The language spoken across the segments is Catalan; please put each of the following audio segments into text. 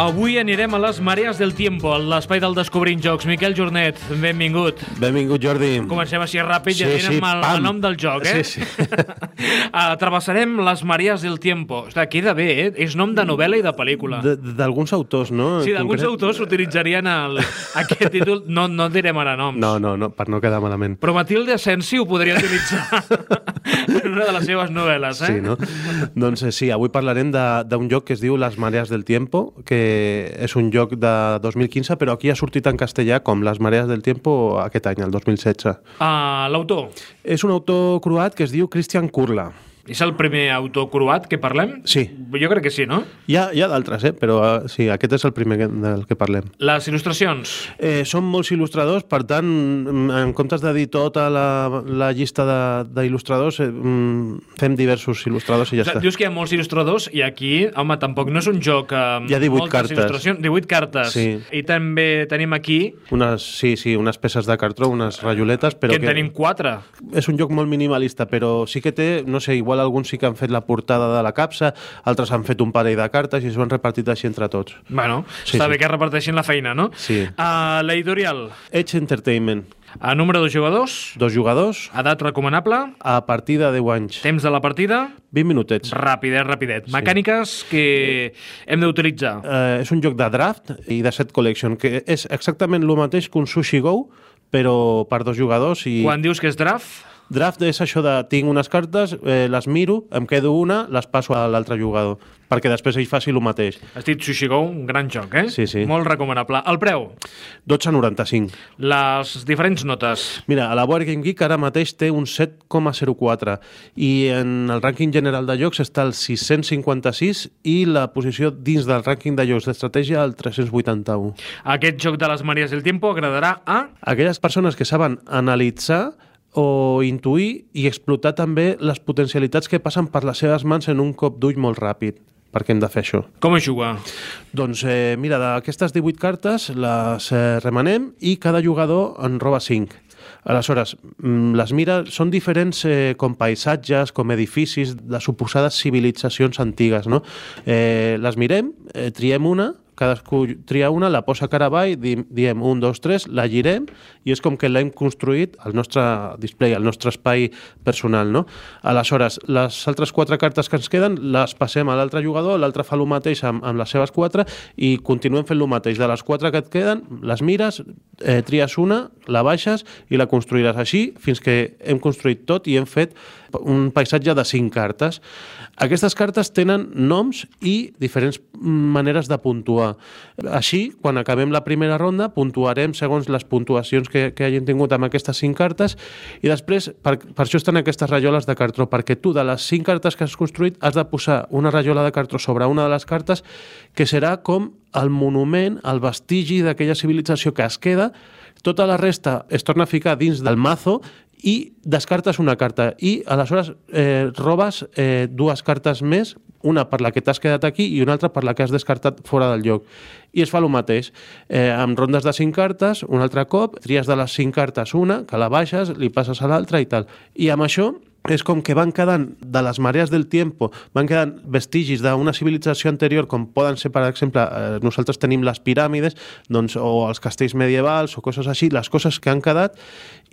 Avui anirem a les Marees del Tiempo, a l'espai del Descobrint Jocs. Miquel Jornet, benvingut. Benvingut, Jordi. Comencem així ràpid Sí, i anirem sí, pam. al nom del joc, eh? Sí, sí. uh, travessarem les Marees del Tiempo. Ostres, queda bé, eh? És nom de novel·la i de pel·lícula. De- D'alguns autors, no? Sí, d'alguns autors utilitzarien el, aquest títol. No, no direm ara noms. No, no, no, per no quedar malament. Però Matilde Asensi ho podria utilitzar en una de les seves novel·les, eh? Sí, no? doncs eh, sí, avui parlarem d'un joc que es diu Las mareas del tiempo, que és un joc de 2015, però aquí ha sortit en castellà com Las mareas del tiempo aquest any, el 2016. Uh, L'autor. És un autor croat que es diu Christian Kurla. És el primer autor croat que parlem? Sí. Jo crec que sí, no? Hi ha, hi ha d'altres, eh? però eh, sí, aquest és el primer que- del que parlem. Les il·lustracions. Eh, són molts il·lustradors, per tant, mm, en comptes de dir tota la, la llista de- d'il·lustradors, eh, mm, fem diversos il·lustradors i ja O sigui, està. dius que hi ha molts il·lustradors i aquí, home, tampoc no és un joc amb Hi ha 18 moltes cartes. il·lustracions. 18 cartes. Sí. I també tenim aquí Unes, sí, sí, unes peces de cartró, unes rajoletes, però que en tenim 4. és un joc molt minimalista, però sí que té, no sé, igual alguns sí que han fet la portada de la capsa, altres han fet un parell de cartes i s'ho han repartit així entre tots. Bueno, Sí, està sí. bé que reparteixin la feina, no? Sí. Uh, L'editorial. Edge Entertainment, A número de jugadors. dos jugadors, Edat recomanable. a partir de 10 anys, Temps de la partida. 20 minutets. Rapidet, rapidet. Mecàniques que hem d'utilitzar. Eh, és un joc de draft i de set collection, que és exactament el mateix que un Sushi Go, però per dos jugadors i... Quan dius que és draft, Draft és això de tinc unes cartes, eh, les miro, em quedo una, les passo a l'altre jugador, perquè després ell faci el mateix. has dit Sushi Go, un gran joc, eh? Sí, sí. Molt recomanable. El preu, 12,95. les diferents notes. Mira, a la Board Game Geek ara mateix té un 7,04 i en el rànquing general de jocs està al 656 i la posició dins del rànquing de jocs d'estratègia al 381. Aquest joc de les Maries del Tiempo agradarà a... Aquelles persones que saben analitzar o intuir i explotar també les potencialitats que passen per les seves mans en un cop d'ull molt ràpid perquè hem de fer això. Com es juga? Doncs eh, mira, d'aquestes 18 cartes les eh, remanem i cada jugador en roba 5. Aleshores, mm, les mira, són diferents eh, com paisatges, com edificis de suposades civilitzacions antigues, no? Eh, les mirem, eh, triem una, cadascú tria una, la posa cara avall, di, diem un, dos, tres, la girem i és com que l'hem construït al nostre display, al nostre espai personal, no? Aleshores, les altres quatre cartes que ens queden les passem a l'altre jugador, l'altre fa el mateix amb, amb les seves quatre i continuem fent el mateix. De les quatre que et queden, les mires, eh, tries una, la baixes i la construiràs així fins que hem construït tot i hem fet un paisatge de cinc cartes. Aquestes cartes tenen noms i diferents maneres de puntuar. Així, quan acabem la primera ronda, puntuarem segons les puntuacions que, que hagin tingut amb aquestes cinc cartes i després, per, per això estan aquestes rajoles de cartró, perquè tu de les cinc cartes que has construït has de posar una rajola de cartró sobre una de les cartes que serà com el monument, el vestigi d'aquella civilització que es queda, tota la resta es torna a ficar dins del mazo i descartes una carta i aleshores eh, robes eh, dues cartes més una per la que t'has quedat aquí i una altra per la que has descartat fora del lloc. I es fa el mateix. Eh, amb rondes de cinc cartes, un altre cop, tries de les cinc cartes una, que la baixes, li passes a l'altra i tal. I amb això és com que van quedant de les marees del tiempo, van quedant vestigis d'una civilització anterior, com poden ser, per exemple, eh, nosaltres tenim les piràmides, doncs, o els castells medievals, o coses així, les coses que han quedat,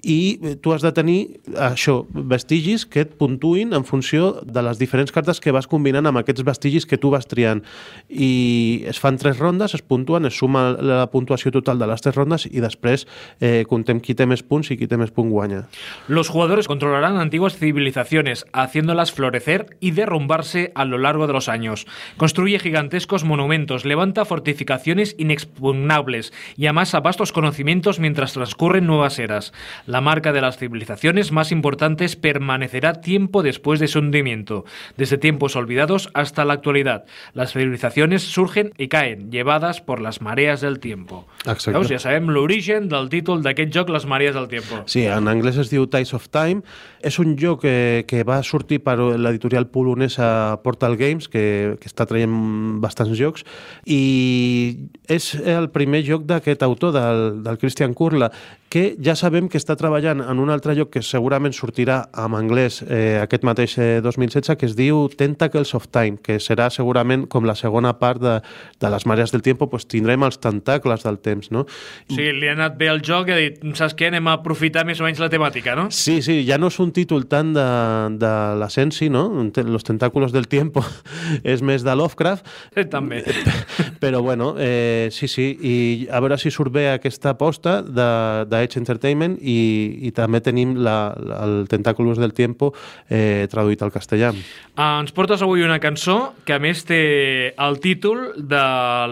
i eh, tu has de tenir això, vestigis que et puntuïn en funció de les diferents cartes que vas combinant amb aquests vestigis que tu vas triant. I es fan tres rondes, es puntuen, es suma la puntuació total de les tres rondes i després eh, contem qui té més punts i qui té més punts guanya. Los jugadores controlarán antiguas civilizaciones, haciéndolas florecer y derrumbarse a lo largo de los años. Construye gigantescos monumentos, levanta fortificaciones inexpugnables y amasa vastos conocimientos mientras transcurren nuevas eras. La marca de las civilizaciones más importantes permanecerá tiempo después de su hundimiento, desde tiempos olvidados hasta la actualidad. Las civilizaciones surgen y caen, llevadas por las mareas del tiempo. Exacte. Veus? Ja sabem l'origen del títol d'aquest joc, Les marees del tiempo. Sí, en anglès es diu Ties of Time. És un joc que, que va sortir per l'editorial polonesa Portal Games, que, que està traient bastants jocs, i és el primer joc d'aquest autor, del, del Christian Kurla, que ja sabem que està treballant en un altre joc que segurament sortirà en anglès eh, aquest mateix eh, 2016, que es diu Tentacles of Time, que serà segurament com la segona part de, de les marees del temps, pues tindrem els tentacles del temps, no? O sigui, li ha anat bé el joc i ha dit, saps què, anem a aprofitar més o menys la temàtica, no? Sí, sí, ja no és un títol tant de, de l'Ascensi, no? Los tentáculos del tiempo és més de Lovecraft. Sí, també. Però bueno, eh, sí, sí, i a veure si surt bé aquesta aposta de, de Edge Entertainment i, i també tenim la, la, el Tentáculos del Tiempo eh, traduït al castellà. Uh, ens portes avui una cançó que a més té el títol de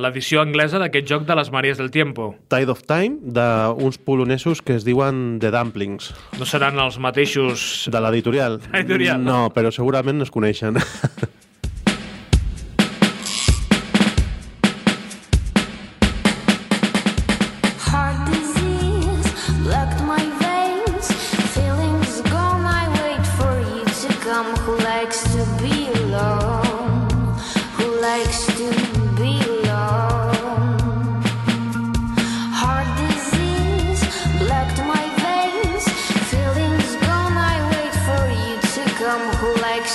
l'edició anglesa d'aquest joc de les Maries del Tiempo. Tide of Time, d'uns polonesos que es diuen The Dumplings. No seran els mateixos... De l'editorial? Editorial. No, però segurament es coneixen.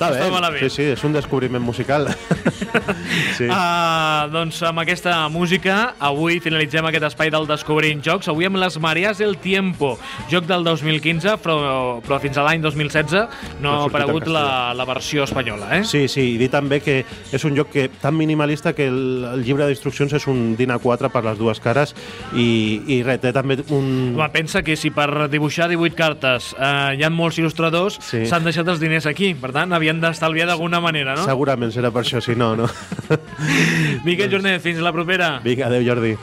Està bé. Està malament. Sí, sí, és un descobriment musical. sí. Uh, doncs amb aquesta música avui finalitzem aquest espai del Descobrint Jocs avui amb les Mareas del Tiempo joc del 2015 però, però fins a l'any 2016 no No ha aparegut la, la versió espanyola eh? Sí, sí, i dir també que és un joc que tan minimalista que el, el llibre d'instruccions és un DIN A4 per les dues cares i, i res, té també un... Home, pensa que si per dibuixar 18 cartes eh, hi ha molts il·lustradors Sí. s'han deixat els diners aquí per tant havien d'estalviar d'alguna manera no? Segurament serà per això, si no, no? Miquel Jornet, fins la propera Vinga, adeu Jordi.